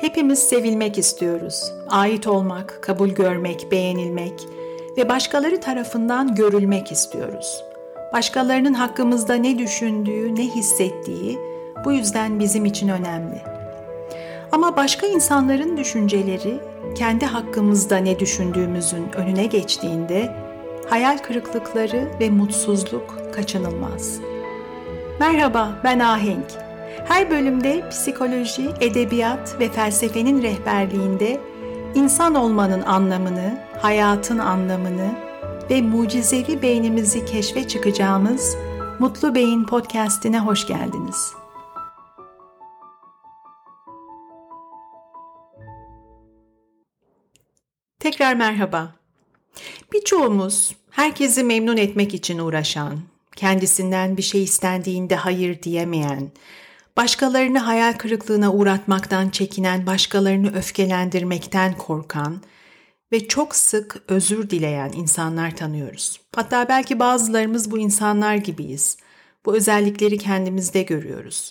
Hepimiz sevilmek istiyoruz. Ait olmak, kabul görmek, beğenilmek ve başkaları tarafından görülmek istiyoruz. Başkalarının hakkımızda ne düşündüğü, ne hissettiği bu yüzden bizim için önemli. Ama başka insanların düşünceleri kendi hakkımızda ne düşündüğümüzün önüne geçtiğinde hayal kırıklıkları ve mutsuzluk kaçınılmaz. Merhaba, ben Ahenk. Her bölümde psikoloji, edebiyat ve felsefenin rehberliğinde insan olmanın anlamını, hayatın anlamını ve mucizevi beynimizi keşfe çıkacağımız Mutlu Beyin podcast'ine hoş geldiniz. Tekrar merhaba. Birçoğumuz herkesi memnun etmek için uğraşan, kendisinden bir şey istendiğinde hayır diyemeyen, başkalarını hayal kırıklığına uğratmaktan çekinen, başkalarını öfkelendirmekten korkan ve çok sık özür dileyen insanlar tanıyoruz. Hatta belki bazılarımız bu insanlar gibiyiz. Bu özellikleri kendimizde görüyoruz.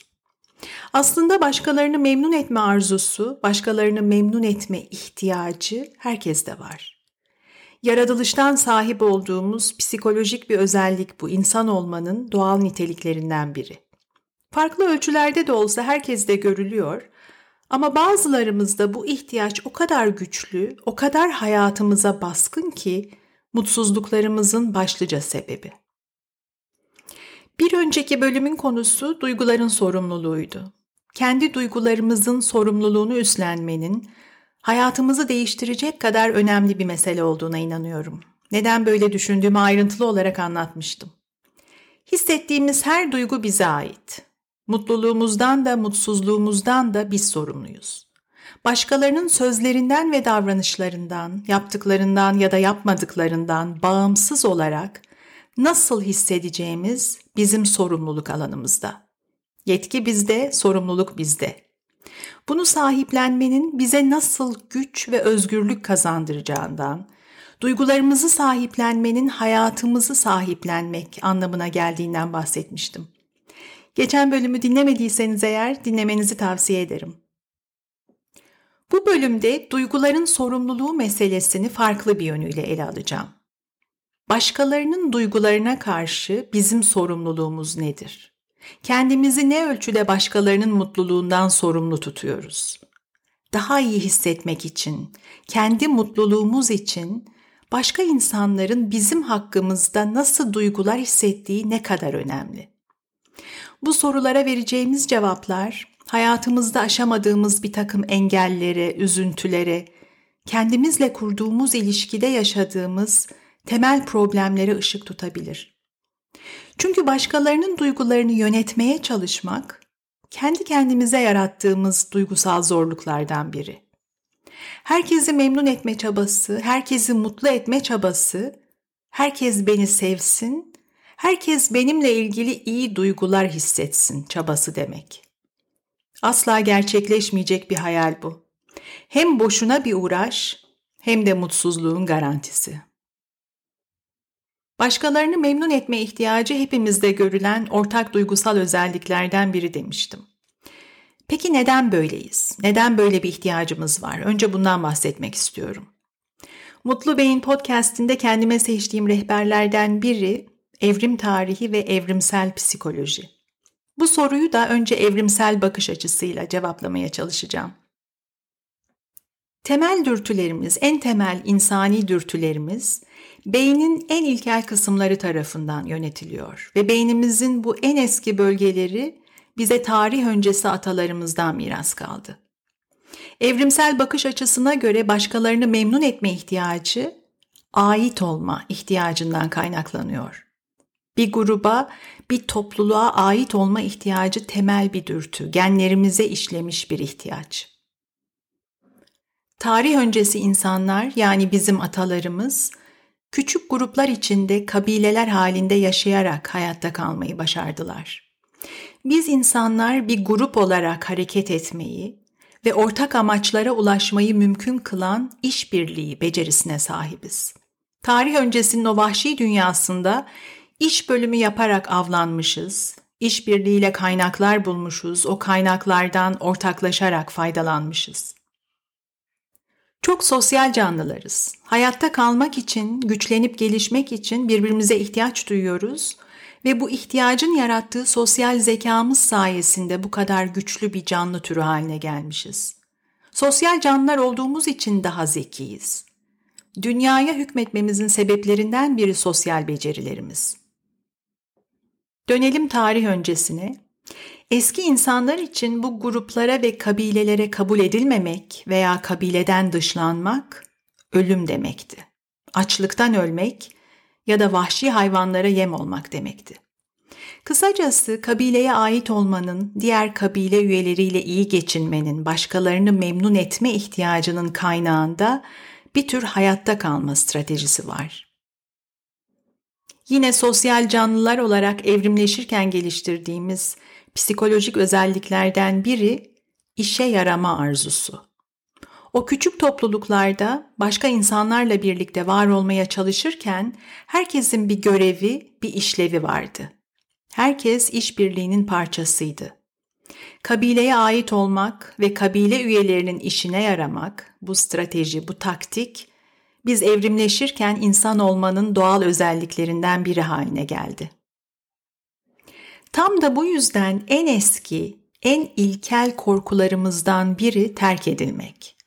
Aslında başkalarını memnun etme arzusu, başkalarını memnun etme ihtiyacı herkeste var. Yaratılıştan sahip olduğumuz psikolojik bir özellik bu insan olmanın doğal niteliklerinden biri. Farklı ölçülerde de olsa herkeste görülüyor ama bazılarımızda bu ihtiyaç o kadar güçlü, o kadar hayatımıza baskın ki mutsuzluklarımızın başlıca sebebi. Bir önceki bölümün konusu duyguların sorumluluğuydu. Kendi duygularımızın sorumluluğunu üstlenmenin hayatımızı değiştirecek kadar önemli bir mesele olduğuna inanıyorum. Neden böyle düşündüğümü ayrıntılı olarak anlatmıştım. Hissettiğimiz her duygu bize ait. Mutluluğumuzdan da mutsuzluğumuzdan da biz sorumluyuz. Başkalarının sözlerinden ve davranışlarından, yaptıklarından ya da yapmadıklarından bağımsız olarak nasıl hissedeceğimiz bizim sorumluluk alanımızda. Yetki bizde, sorumluluk bizde. Bunu sahiplenmenin bize nasıl güç ve özgürlük kazandıracağından, duygularımızı sahiplenmenin hayatımızı sahiplenmek anlamına geldiğinden bahsetmiştim. Geçen bölümü dinlemediyseniz eğer dinlemenizi tavsiye ederim. Bu bölümde duyguların sorumluluğu meselesini farklı bir yönüyle ele alacağım. Başkalarının duygularına karşı bizim sorumluluğumuz nedir? Kendimizi ne ölçüde başkalarının mutluluğundan sorumlu tutuyoruz? Daha iyi hissetmek için, kendi mutluluğumuz için başka insanların bizim hakkımızda nasıl duygular hissettiği ne kadar önemli. Bu sorulara vereceğimiz cevaplar hayatımızda aşamadığımız bir takım engellere, üzüntülere, kendimizle kurduğumuz ilişkide yaşadığımız temel problemlere ışık tutabilir. Çünkü başkalarının duygularını yönetmeye çalışmak kendi kendimize yarattığımız duygusal zorluklardan biri. Herkesi memnun etme çabası, herkesi mutlu etme çabası, herkes beni sevsin herkes benimle ilgili iyi duygular hissetsin çabası demek. Asla gerçekleşmeyecek bir hayal bu. Hem boşuna bir uğraş hem de mutsuzluğun garantisi. Başkalarını memnun etme ihtiyacı hepimizde görülen ortak duygusal özelliklerden biri demiştim. Peki neden böyleyiz? Neden böyle bir ihtiyacımız var? Önce bundan bahsetmek istiyorum. Mutlu Beyin podcast'inde kendime seçtiğim rehberlerden biri evrim tarihi ve evrimsel psikoloji. Bu soruyu da önce evrimsel bakış açısıyla cevaplamaya çalışacağım. Temel dürtülerimiz, en temel insani dürtülerimiz beynin en ilkel kısımları tarafından yönetiliyor ve beynimizin bu en eski bölgeleri bize tarih öncesi atalarımızdan miras kaldı. Evrimsel bakış açısına göre başkalarını memnun etme ihtiyacı ait olma ihtiyacından kaynaklanıyor. Bir gruba, bir topluluğa ait olma ihtiyacı temel bir dürtü, genlerimize işlemiş bir ihtiyaç. Tarih öncesi insanlar yani bizim atalarımız küçük gruplar içinde kabileler halinde yaşayarak hayatta kalmayı başardılar. Biz insanlar bir grup olarak hareket etmeyi ve ortak amaçlara ulaşmayı mümkün kılan işbirliği becerisine sahibiz. Tarih öncesinin o vahşi dünyasında İş bölümü yaparak avlanmışız, işbirliğiyle kaynaklar bulmuşuz, o kaynaklardan ortaklaşarak faydalanmışız. Çok sosyal canlılarız. Hayatta kalmak için, güçlenip gelişmek için birbirimize ihtiyaç duyuyoruz ve bu ihtiyacın yarattığı sosyal zekamız sayesinde bu kadar güçlü bir canlı türü haline gelmişiz. Sosyal canlılar olduğumuz için daha zekiyiz. Dünyaya hükmetmemizin sebeplerinden biri sosyal becerilerimiz. Dönelim tarih öncesine. Eski insanlar için bu gruplara ve kabilelere kabul edilmemek veya kabileden dışlanmak ölüm demekti. Açlıktan ölmek ya da vahşi hayvanlara yem olmak demekti. Kısacası kabileye ait olmanın, diğer kabile üyeleriyle iyi geçinmenin, başkalarını memnun etme ihtiyacının kaynağında bir tür hayatta kalma stratejisi var. Yine sosyal canlılar olarak evrimleşirken geliştirdiğimiz psikolojik özelliklerden biri işe yarama arzusu. O küçük topluluklarda başka insanlarla birlikte var olmaya çalışırken herkesin bir görevi, bir işlevi vardı. Herkes işbirliğinin parçasıydı. Kabileye ait olmak ve kabile üyelerinin işine yaramak, bu strateji, bu taktik biz evrimleşirken insan olmanın doğal özelliklerinden biri haline geldi. Tam da bu yüzden en eski, en ilkel korkularımızdan biri terk edilmek.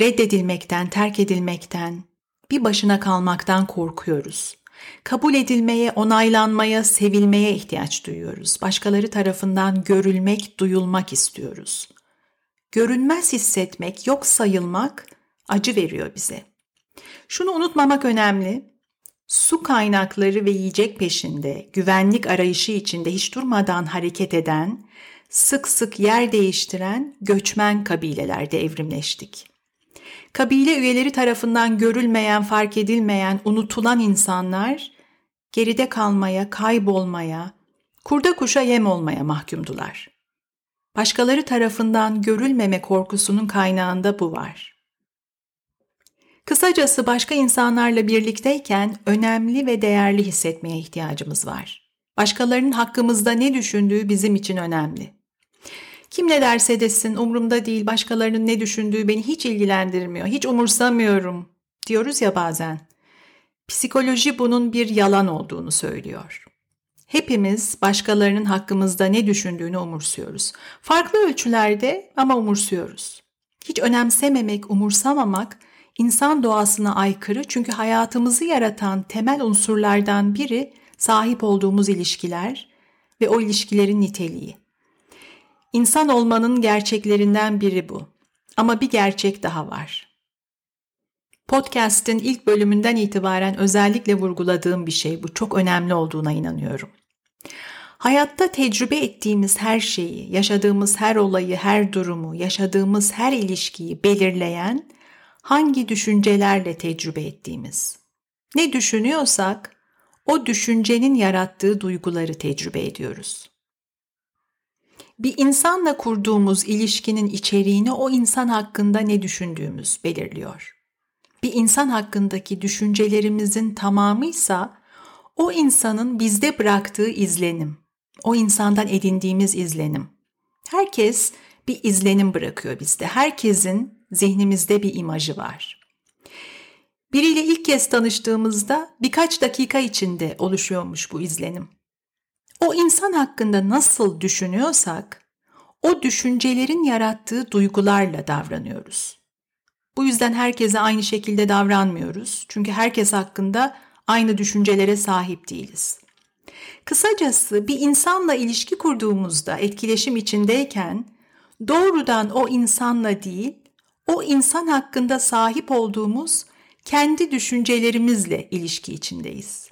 Reddedilmekten, terk edilmekten, bir başına kalmaktan korkuyoruz. Kabul edilmeye, onaylanmaya, sevilmeye ihtiyaç duyuyoruz. Başkaları tarafından görülmek, duyulmak istiyoruz. Görünmez hissetmek, yok sayılmak acı veriyor bize. Şunu unutmamak önemli. Su kaynakları ve yiyecek peşinde, güvenlik arayışı içinde hiç durmadan hareket eden, sık sık yer değiştiren göçmen kabilelerde evrimleştik. Kabile üyeleri tarafından görülmeyen, fark edilmeyen, unutulan insanlar geride kalmaya, kaybolmaya, kurda kuşa yem olmaya mahkumdular. Başkaları tarafından görülmeme korkusunun kaynağında bu var. Kısacası başka insanlarla birlikteyken önemli ve değerli hissetmeye ihtiyacımız var. Başkalarının hakkımızda ne düşündüğü bizim için önemli. Kim ne derse desin umurumda değil başkalarının ne düşündüğü beni hiç ilgilendirmiyor, hiç umursamıyorum diyoruz ya bazen. Psikoloji bunun bir yalan olduğunu söylüyor. Hepimiz başkalarının hakkımızda ne düşündüğünü umursuyoruz. Farklı ölçülerde ama umursuyoruz. Hiç önemsememek, umursamamak insan doğasına aykırı çünkü hayatımızı yaratan temel unsurlardan biri sahip olduğumuz ilişkiler ve o ilişkilerin niteliği. İnsan olmanın gerçeklerinden biri bu. Ama bir gerçek daha var. Podcast'in ilk bölümünden itibaren özellikle vurguladığım bir şey bu. Çok önemli olduğuna inanıyorum. Hayatta tecrübe ettiğimiz her şeyi, yaşadığımız her olayı, her durumu, yaşadığımız her ilişkiyi belirleyen hangi düşüncelerle tecrübe ettiğimiz. Ne düşünüyorsak o düşüncenin yarattığı duyguları tecrübe ediyoruz. Bir insanla kurduğumuz ilişkinin içeriğini o insan hakkında ne düşündüğümüz belirliyor. Bir insan hakkındaki düşüncelerimizin tamamıysa o insanın bizde bıraktığı izlenim, o insandan edindiğimiz izlenim. Herkes bir izlenim bırakıyor bizde. Herkesin zihnimizde bir imajı var. Biriyle ilk kez tanıştığımızda birkaç dakika içinde oluşuyormuş bu izlenim. O insan hakkında nasıl düşünüyorsak, o düşüncelerin yarattığı duygularla davranıyoruz. Bu yüzden herkese aynı şekilde davranmıyoruz. Çünkü herkes hakkında aynı düşüncelere sahip değiliz. Kısacası bir insanla ilişki kurduğumuzda, etkileşim içindeyken doğrudan o insanla değil, o insan hakkında sahip olduğumuz kendi düşüncelerimizle ilişki içindeyiz.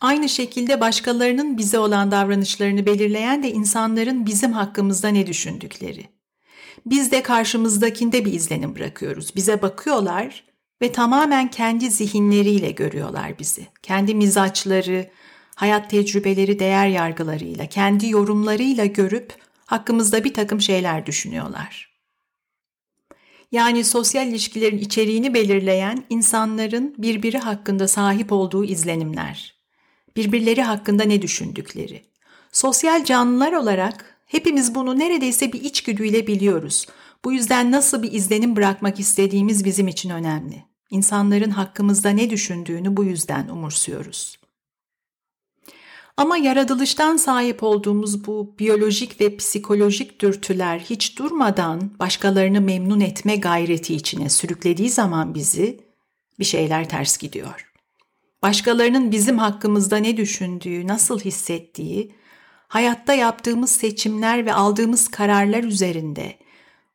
Aynı şekilde başkalarının bize olan davranışlarını belirleyen de insanların bizim hakkımızda ne düşündükleri. Biz de karşımızdakinde bir izlenim bırakıyoruz. Bize bakıyorlar ve tamamen kendi zihinleriyle görüyorlar bizi. Kendi mizaçları, hayat tecrübeleri, değer yargılarıyla, kendi yorumlarıyla görüp hakkımızda bir takım şeyler düşünüyorlar. Yani sosyal ilişkilerin içeriğini belirleyen insanların birbiri hakkında sahip olduğu izlenimler. Birbirleri hakkında ne düşündükleri. Sosyal canlılar olarak hepimiz bunu neredeyse bir içgüdüyle biliyoruz. Bu yüzden nasıl bir izlenim bırakmak istediğimiz bizim için önemli. İnsanların hakkımızda ne düşündüğünü bu yüzden umursuyoruz. Ama yaratılıştan sahip olduğumuz bu biyolojik ve psikolojik dürtüler hiç durmadan başkalarını memnun etme gayreti içine sürüklediği zaman bizi bir şeyler ters gidiyor. Başkalarının bizim hakkımızda ne düşündüğü, nasıl hissettiği, hayatta yaptığımız seçimler ve aldığımız kararlar üzerinde,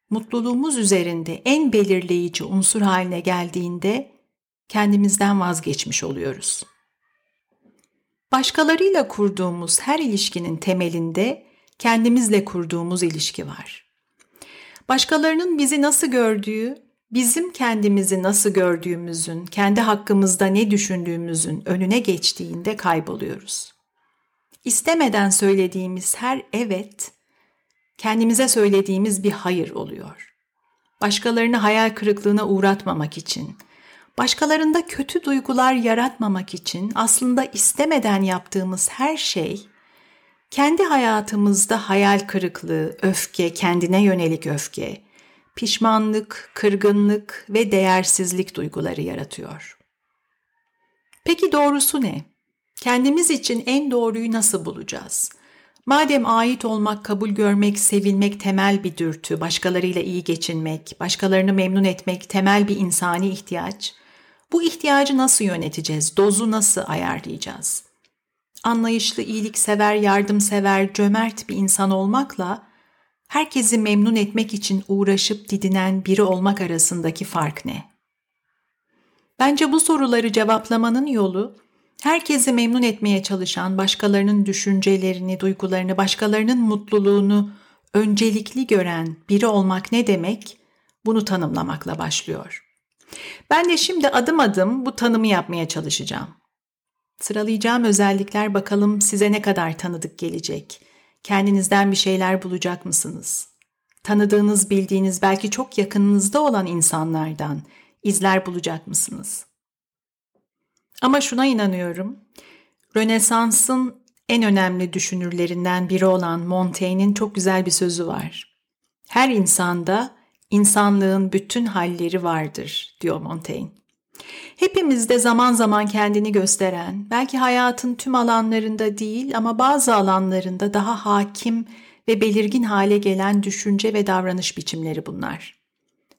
mutluluğumuz üzerinde en belirleyici unsur haline geldiğinde kendimizden vazgeçmiş oluyoruz.'' Başkalarıyla kurduğumuz her ilişkinin temelinde kendimizle kurduğumuz ilişki var. Başkalarının bizi nasıl gördüğü, bizim kendimizi nasıl gördüğümüzün, kendi hakkımızda ne düşündüğümüzün önüne geçtiğinde kayboluyoruz. İstemeden söylediğimiz her evet, kendimize söylediğimiz bir hayır oluyor. Başkalarını hayal kırıklığına uğratmamak için, Başkalarında kötü duygular yaratmamak için aslında istemeden yaptığımız her şey kendi hayatımızda hayal kırıklığı, öfke, kendine yönelik öfke, pişmanlık, kırgınlık ve değersizlik duyguları yaratıyor. Peki doğrusu ne? Kendimiz için en doğruyu nasıl bulacağız? Madem ait olmak, kabul görmek, sevilmek temel bir dürtü, başkalarıyla iyi geçinmek, başkalarını memnun etmek temel bir insani ihtiyaç, bu ihtiyacı nasıl yöneteceğiz? Dozu nasıl ayarlayacağız? Anlayışlı, iyiliksever, yardımsever, cömert bir insan olmakla herkesi memnun etmek için uğraşıp didinen biri olmak arasındaki fark ne? Bence bu soruları cevaplamanın yolu herkesi memnun etmeye çalışan, başkalarının düşüncelerini, duygularını, başkalarının mutluluğunu öncelikli gören biri olmak ne demek? Bunu tanımlamakla başlıyor. Ben de şimdi adım adım bu tanımı yapmaya çalışacağım. Sıralayacağım özellikler bakalım size ne kadar tanıdık gelecek. Kendinizden bir şeyler bulacak mısınız? Tanıdığınız, bildiğiniz, belki çok yakınınızda olan insanlardan izler bulacak mısınız? Ama şuna inanıyorum. Rönesans'ın en önemli düşünürlerinden biri olan Montaigne'in çok güzel bir sözü var. Her insanda İnsanlığın bütün halleri vardır, diyor Montaigne. Hepimizde zaman zaman kendini gösteren, belki hayatın tüm alanlarında değil ama bazı alanlarında daha hakim ve belirgin hale gelen düşünce ve davranış biçimleri bunlar.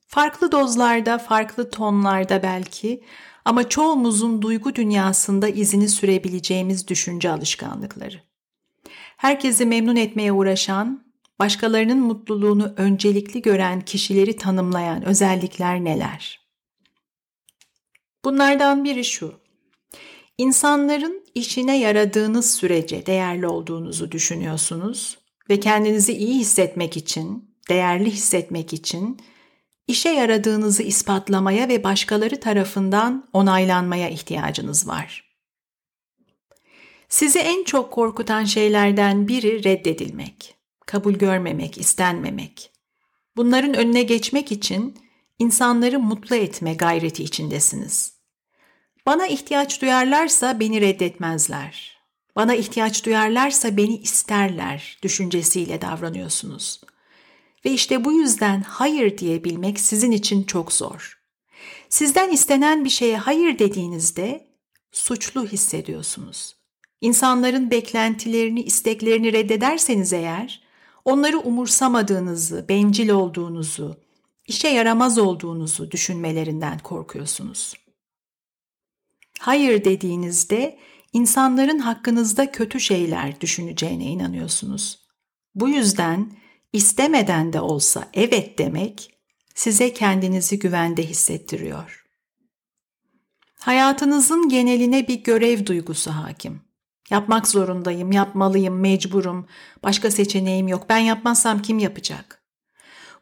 Farklı dozlarda, farklı tonlarda belki ama çoğumuzun duygu dünyasında izini sürebileceğimiz düşünce alışkanlıkları. Herkesi memnun etmeye uğraşan, başkalarının mutluluğunu öncelikli gören kişileri tanımlayan özellikler neler? Bunlardan biri şu. İnsanların işine yaradığınız sürece değerli olduğunuzu düşünüyorsunuz ve kendinizi iyi hissetmek için, değerli hissetmek için işe yaradığınızı ispatlamaya ve başkaları tarafından onaylanmaya ihtiyacınız var. Sizi en çok korkutan şeylerden biri reddedilmek kabul görmemek, istenmemek. Bunların önüne geçmek için insanları mutlu etme gayreti içindesiniz. Bana ihtiyaç duyarlarsa beni reddetmezler. Bana ihtiyaç duyarlarsa beni isterler düşüncesiyle davranıyorsunuz. Ve işte bu yüzden hayır diyebilmek sizin için çok zor. Sizden istenen bir şeye hayır dediğinizde suçlu hissediyorsunuz. İnsanların beklentilerini, isteklerini reddederseniz eğer onları umursamadığınızı, bencil olduğunuzu, işe yaramaz olduğunuzu düşünmelerinden korkuyorsunuz. Hayır dediğinizde insanların hakkınızda kötü şeyler düşüneceğine inanıyorsunuz. Bu yüzden istemeden de olsa evet demek size kendinizi güvende hissettiriyor. Hayatınızın geneline bir görev duygusu hakim. Yapmak zorundayım, yapmalıyım, mecburum, başka seçeneğim yok. Ben yapmazsam kim yapacak?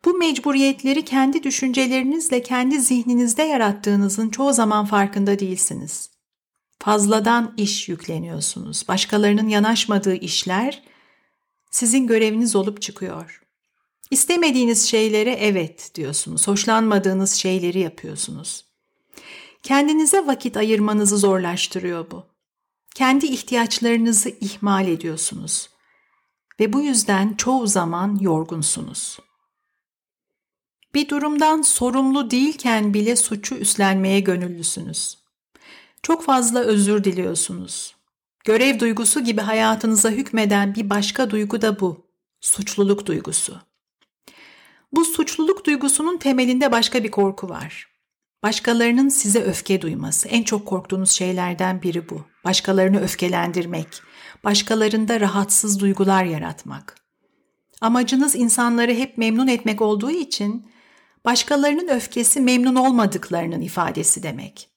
Bu mecburiyetleri kendi düşüncelerinizle kendi zihninizde yarattığınızın çoğu zaman farkında değilsiniz. Fazladan iş yükleniyorsunuz. Başkalarının yanaşmadığı işler sizin göreviniz olup çıkıyor. İstemediğiniz şeylere evet diyorsunuz. Hoşlanmadığınız şeyleri yapıyorsunuz. Kendinize vakit ayırmanızı zorlaştırıyor bu. Kendi ihtiyaçlarınızı ihmal ediyorsunuz. ve bu yüzden çoğu zaman yorgunsunuz. Bir durumdan sorumlu değilken bile suçu üstlenmeye gönüllüsünüz. Çok fazla özür diliyorsunuz. Görev duygusu gibi hayatınıza hükmeden bir başka duygu da bu. Suçluluk duygusu. Bu suçluluk duygusunun temelinde başka bir korku var. Başkalarının size öfke duyması en çok korktuğunuz şeylerden biri bu. Başkalarını öfkelendirmek, başkalarında rahatsız duygular yaratmak. Amacınız insanları hep memnun etmek olduğu için başkalarının öfkesi memnun olmadıklarının ifadesi demek.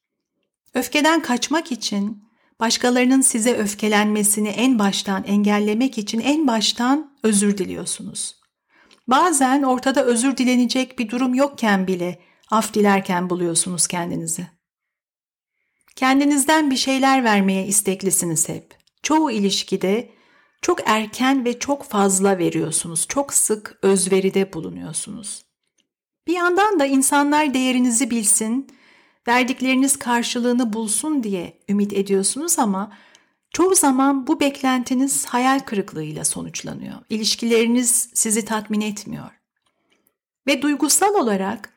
Öfkeden kaçmak için, başkalarının size öfkelenmesini en baştan engellemek için en baştan özür diliyorsunuz. Bazen ortada özür dilenecek bir durum yokken bile af dilerken buluyorsunuz kendinizi. Kendinizden bir şeyler vermeye isteklisiniz hep. Çoğu ilişkide çok erken ve çok fazla veriyorsunuz. Çok sık özveride bulunuyorsunuz. Bir yandan da insanlar değerinizi bilsin, verdikleriniz karşılığını bulsun diye ümit ediyorsunuz ama çoğu zaman bu beklentiniz hayal kırıklığıyla sonuçlanıyor. İlişkileriniz sizi tatmin etmiyor. Ve duygusal olarak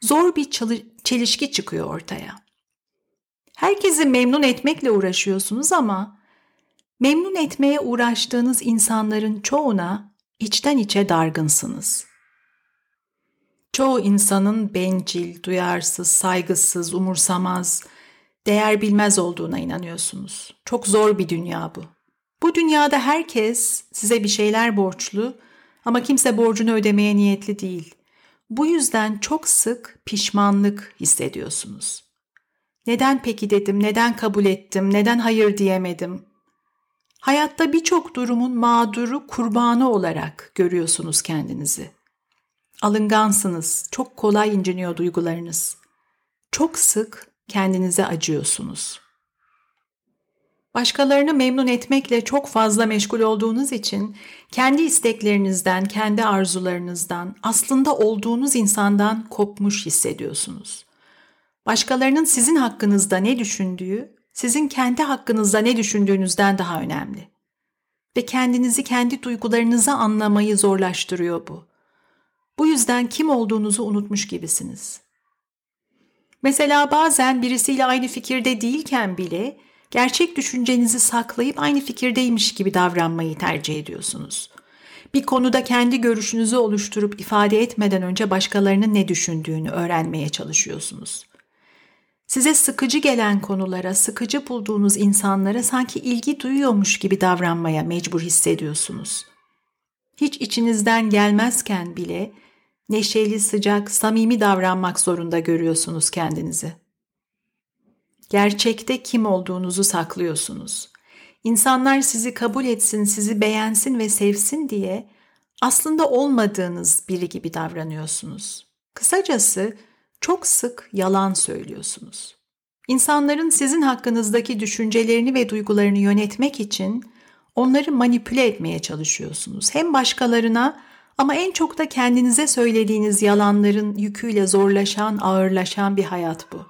zor bir çelişki çıkıyor ortaya. Herkesi memnun etmekle uğraşıyorsunuz ama memnun etmeye uğraştığınız insanların çoğuna içten içe dargınsınız. Çoğu insanın bencil, duyarsız, saygısız, umursamaz, değer bilmez olduğuna inanıyorsunuz. Çok zor bir dünya bu. Bu dünyada herkes size bir şeyler borçlu ama kimse borcunu ödemeye niyetli değil. Bu yüzden çok sık pişmanlık hissediyorsunuz. Neden peki dedim, neden kabul ettim, neden hayır diyemedim? Hayatta birçok durumun mağduru, kurbanı olarak görüyorsunuz kendinizi. Alıngansınız, çok kolay inciniyor duygularınız. Çok sık kendinize acıyorsunuz. Başkalarını memnun etmekle çok fazla meşgul olduğunuz için kendi isteklerinizden, kendi arzularınızdan, aslında olduğunuz insandan kopmuş hissediyorsunuz. Başkalarının sizin hakkınızda ne düşündüğü, sizin kendi hakkınızda ne düşündüğünüzden daha önemli. Ve kendinizi kendi duygularınızı anlamayı zorlaştırıyor bu. Bu yüzden kim olduğunuzu unutmuş gibisiniz. Mesela bazen birisiyle aynı fikirde değilken bile gerçek düşüncenizi saklayıp aynı fikirdeymiş gibi davranmayı tercih ediyorsunuz. Bir konuda kendi görüşünüzü oluşturup ifade etmeden önce başkalarının ne düşündüğünü öğrenmeye çalışıyorsunuz. Size sıkıcı gelen konulara, sıkıcı bulduğunuz insanlara sanki ilgi duyuyormuş gibi davranmaya mecbur hissediyorsunuz. Hiç içinizden gelmezken bile neşeli, sıcak, samimi davranmak zorunda görüyorsunuz kendinizi. Gerçekte kim olduğunuzu saklıyorsunuz. İnsanlar sizi kabul etsin, sizi beğensin ve sevsin diye aslında olmadığınız biri gibi davranıyorsunuz. Kısacası çok sık yalan söylüyorsunuz. İnsanların sizin hakkınızdaki düşüncelerini ve duygularını yönetmek için onları manipüle etmeye çalışıyorsunuz. Hem başkalarına ama en çok da kendinize söylediğiniz yalanların yüküyle zorlaşan, ağırlaşan bir hayat bu.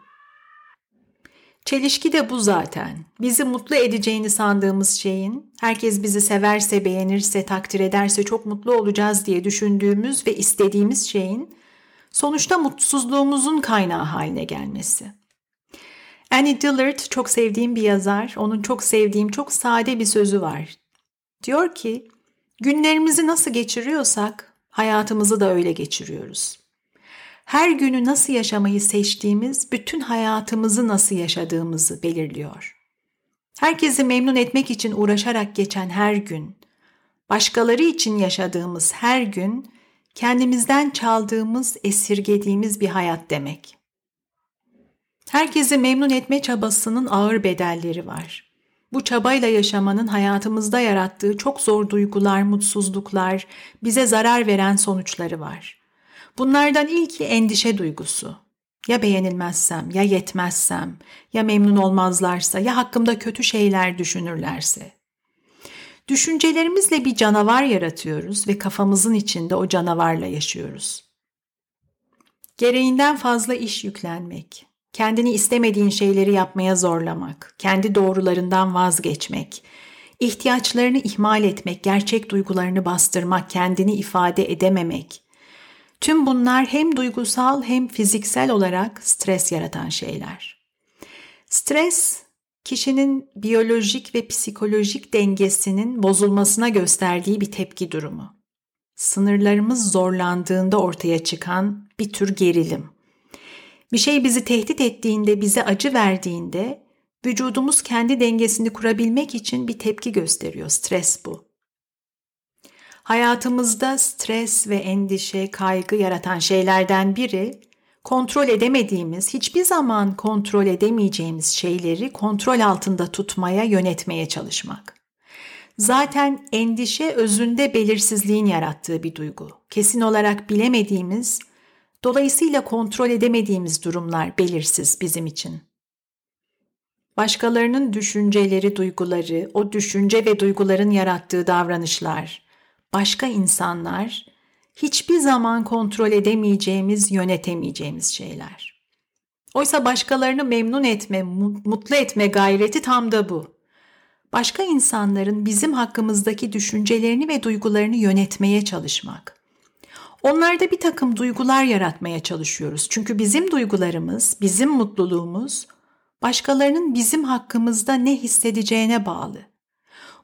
Çelişki de bu zaten. Bizi mutlu edeceğini sandığımız şeyin, herkes bizi severse, beğenirse, takdir ederse çok mutlu olacağız diye düşündüğümüz ve istediğimiz şeyin sonuçta mutsuzluğumuzun kaynağı haline gelmesi. Annie Dillard çok sevdiğim bir yazar. Onun çok sevdiğim çok sade bir sözü var. Diyor ki, günlerimizi nasıl geçiriyorsak hayatımızı da öyle geçiriyoruz. Her günü nasıl yaşamayı seçtiğimiz bütün hayatımızı nasıl yaşadığımızı belirliyor. Herkesi memnun etmek için uğraşarak geçen her gün, başkaları için yaşadığımız her gün kendimizden çaldığımız, esirgediğimiz bir hayat demek. Herkesi memnun etme çabasının ağır bedelleri var. Bu çabayla yaşamanın hayatımızda yarattığı çok zor duygular, mutsuzluklar, bize zarar veren sonuçları var. Bunlardan ilki endişe duygusu. Ya beğenilmezsem, ya yetmezsem, ya memnun olmazlarsa, ya hakkımda kötü şeyler düşünürlerse. Düşüncelerimizle bir canavar yaratıyoruz ve kafamızın içinde o canavarla yaşıyoruz. Gereğinden fazla iş yüklenmek, kendini istemediğin şeyleri yapmaya zorlamak, kendi doğrularından vazgeçmek, ihtiyaçlarını ihmal etmek, gerçek duygularını bastırmak, kendini ifade edememek. Tüm bunlar hem duygusal hem fiziksel olarak stres yaratan şeyler. Stres kişinin biyolojik ve psikolojik dengesinin bozulmasına gösterdiği bir tepki durumu. Sınırlarımız zorlandığında ortaya çıkan bir tür gerilim. Bir şey bizi tehdit ettiğinde, bize acı verdiğinde vücudumuz kendi dengesini kurabilmek için bir tepki gösteriyor. Stres bu. Hayatımızda stres ve endişe, kaygı yaratan şeylerden biri kontrol edemediğimiz, hiçbir zaman kontrol edemeyeceğimiz şeyleri kontrol altında tutmaya, yönetmeye çalışmak. Zaten endişe özünde belirsizliğin yarattığı bir duygu. Kesin olarak bilemediğimiz, dolayısıyla kontrol edemediğimiz durumlar belirsiz bizim için. Başkalarının düşünceleri, duyguları, o düşünce ve duyguların yarattığı davranışlar, başka insanlar hiçbir zaman kontrol edemeyeceğimiz, yönetemeyeceğimiz şeyler. Oysa başkalarını memnun etme, mutlu etme gayreti tam da bu. Başka insanların bizim hakkımızdaki düşüncelerini ve duygularını yönetmeye çalışmak. Onlarda bir takım duygular yaratmaya çalışıyoruz. Çünkü bizim duygularımız, bizim mutluluğumuz başkalarının bizim hakkımızda ne hissedeceğine bağlı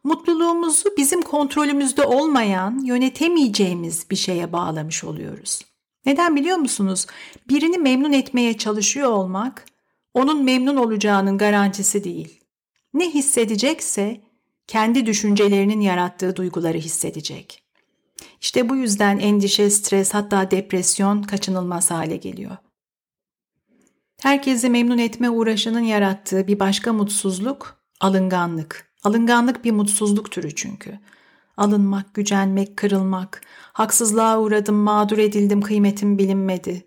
mutluluğumuzu bizim kontrolümüzde olmayan, yönetemeyeceğimiz bir şeye bağlamış oluyoruz. Neden biliyor musunuz? Birini memnun etmeye çalışıyor olmak onun memnun olacağının garantisi değil. Ne hissedecekse kendi düşüncelerinin yarattığı duyguları hissedecek. İşte bu yüzden endişe, stres hatta depresyon kaçınılmaz hale geliyor. Herkesi memnun etme uğraşının yarattığı bir başka mutsuzluk alınganlık. Alınganlık bir mutsuzluk türü çünkü. Alınmak, gücenmek, kırılmak, haksızlığa uğradım, mağdur edildim, kıymetim bilinmedi.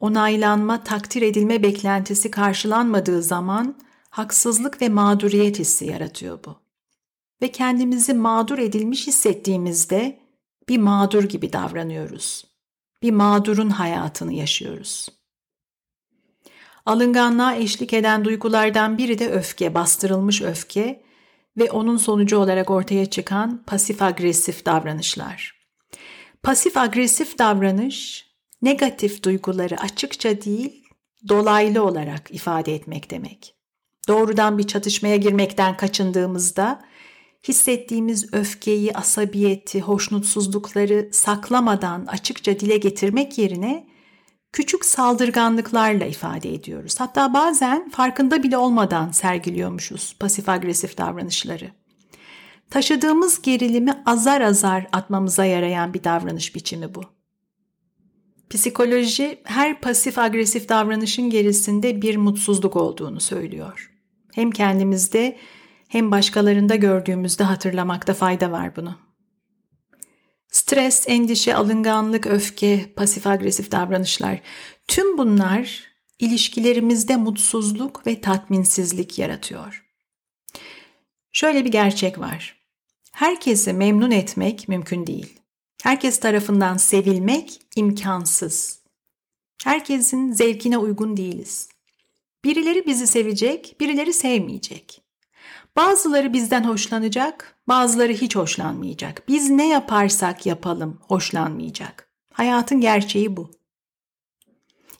Onaylanma, takdir edilme beklentisi karşılanmadığı zaman haksızlık ve mağduriyet hissi yaratıyor bu. Ve kendimizi mağdur edilmiş hissettiğimizde bir mağdur gibi davranıyoruz. Bir mağdurun hayatını yaşıyoruz. Alınganlığa eşlik eden duygulardan biri de öfke, bastırılmış öfke ve onun sonucu olarak ortaya çıkan pasif agresif davranışlar. Pasif agresif davranış negatif duyguları açıkça değil, dolaylı olarak ifade etmek demek. Doğrudan bir çatışmaya girmekten kaçındığımızda hissettiğimiz öfkeyi, asabiyeti, hoşnutsuzlukları saklamadan açıkça dile getirmek yerine küçük saldırganlıklarla ifade ediyoruz. Hatta bazen farkında bile olmadan sergiliyormuşuz pasif agresif davranışları. Taşıdığımız gerilimi azar azar atmamıza yarayan bir davranış biçimi bu. Psikoloji her pasif agresif davranışın gerisinde bir mutsuzluk olduğunu söylüyor. Hem kendimizde hem başkalarında gördüğümüzde hatırlamakta fayda var bunu. Stres, endişe, alınganlık, öfke, pasif agresif davranışlar tüm bunlar ilişkilerimizde mutsuzluk ve tatminsizlik yaratıyor. Şöyle bir gerçek var. Herkesi memnun etmek mümkün değil. Herkes tarafından sevilmek imkansız. Herkesin zevkine uygun değiliz. Birileri bizi sevecek, birileri sevmeyecek. Bazıları bizden hoşlanacak, bazıları hiç hoşlanmayacak. Biz ne yaparsak yapalım hoşlanmayacak. Hayatın gerçeği bu.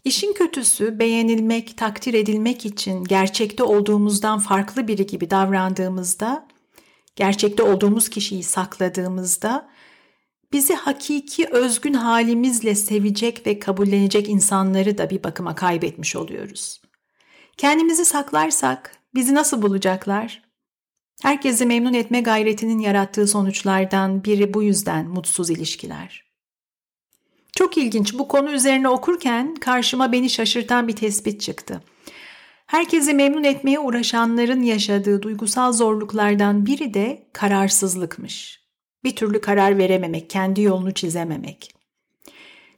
İşin kötüsü beğenilmek, takdir edilmek için gerçekte olduğumuzdan farklı biri gibi davrandığımızda, gerçekte olduğumuz kişiyi sakladığımızda bizi hakiki özgün halimizle sevecek ve kabullenecek insanları da bir bakıma kaybetmiş oluyoruz. Kendimizi saklarsak bizi nasıl bulacaklar? Herkesi memnun etme gayretinin yarattığı sonuçlardan biri bu yüzden mutsuz ilişkiler. Çok ilginç bu konu üzerine okurken karşıma beni şaşırtan bir tespit çıktı. Herkesi memnun etmeye uğraşanların yaşadığı duygusal zorluklardan biri de kararsızlıkmış. Bir türlü karar verememek, kendi yolunu çizememek.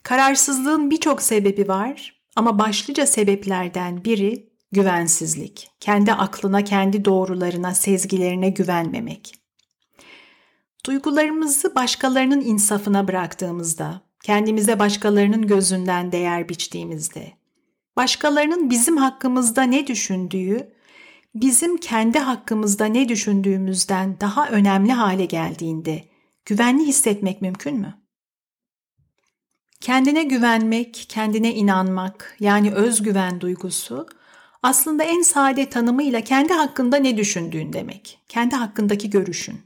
Kararsızlığın birçok sebebi var ama başlıca sebeplerden biri Güvensizlik, kendi aklına, kendi doğrularına, sezgilerine güvenmemek. Duygularımızı başkalarının insafına bıraktığımızda, kendimize başkalarının gözünden değer biçtiğimizde, başkalarının bizim hakkımızda ne düşündüğü, bizim kendi hakkımızda ne düşündüğümüzden daha önemli hale geldiğinde güvenli hissetmek mümkün mü? Kendine güvenmek, kendine inanmak yani özgüven duygusu aslında en sade tanımıyla kendi hakkında ne düşündüğün demek. Kendi hakkındaki görüşün.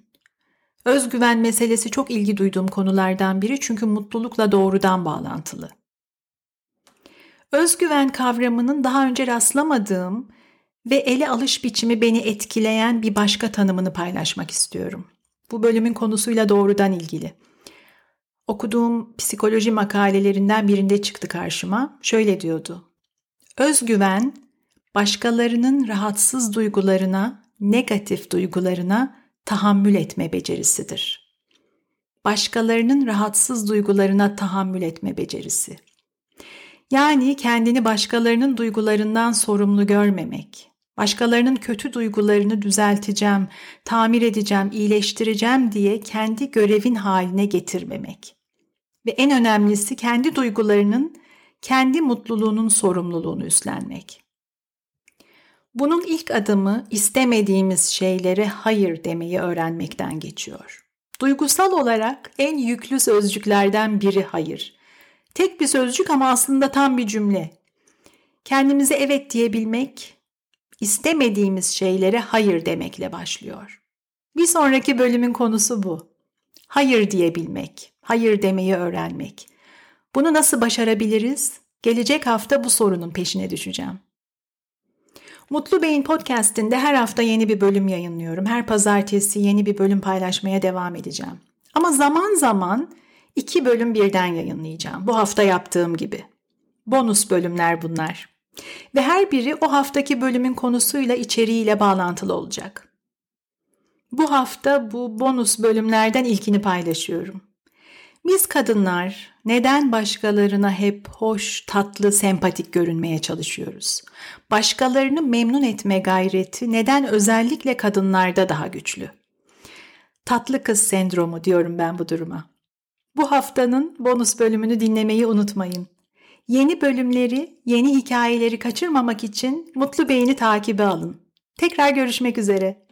Özgüven meselesi çok ilgi duyduğum konulardan biri çünkü mutlulukla doğrudan bağlantılı. Özgüven kavramının daha önce rastlamadığım ve ele alış biçimi beni etkileyen bir başka tanımını paylaşmak istiyorum. Bu bölümün konusuyla doğrudan ilgili. Okuduğum psikoloji makalelerinden birinde çıktı karşıma. Şöyle diyordu. Özgüven, başkalarının rahatsız duygularına, negatif duygularına tahammül etme becerisidir. Başkalarının rahatsız duygularına tahammül etme becerisi. Yani kendini başkalarının duygularından sorumlu görmemek, başkalarının kötü duygularını düzelteceğim, tamir edeceğim, iyileştireceğim diye kendi görevin haline getirmemek. Ve en önemlisi kendi duygularının, kendi mutluluğunun sorumluluğunu üstlenmek. Bunun ilk adımı istemediğimiz şeylere hayır demeyi öğrenmekten geçiyor. Duygusal olarak en yüklü sözcüklerden biri hayır. Tek bir sözcük ama aslında tam bir cümle. Kendimize evet diyebilmek, istemediğimiz şeylere hayır demekle başlıyor. Bir sonraki bölümün konusu bu. Hayır diyebilmek, hayır demeyi öğrenmek. Bunu nasıl başarabiliriz? Gelecek hafta bu sorunun peşine düşeceğim. Mutlu Beyin Podcast'inde her hafta yeni bir bölüm yayınlıyorum. Her pazartesi yeni bir bölüm paylaşmaya devam edeceğim. Ama zaman zaman iki bölüm birden yayınlayacağım. Bu hafta yaptığım gibi. Bonus bölümler bunlar. Ve her biri o haftaki bölümün konusuyla içeriğiyle bağlantılı olacak. Bu hafta bu bonus bölümlerden ilkini paylaşıyorum. Biz kadınlar neden başkalarına hep hoş, tatlı, sempatik görünmeye çalışıyoruz? Başkalarını memnun etme gayreti neden özellikle kadınlarda daha güçlü? Tatlı kız sendromu diyorum ben bu duruma. Bu haftanın bonus bölümünü dinlemeyi unutmayın. Yeni bölümleri, yeni hikayeleri kaçırmamak için Mutlu Beyni takibe alın. Tekrar görüşmek üzere.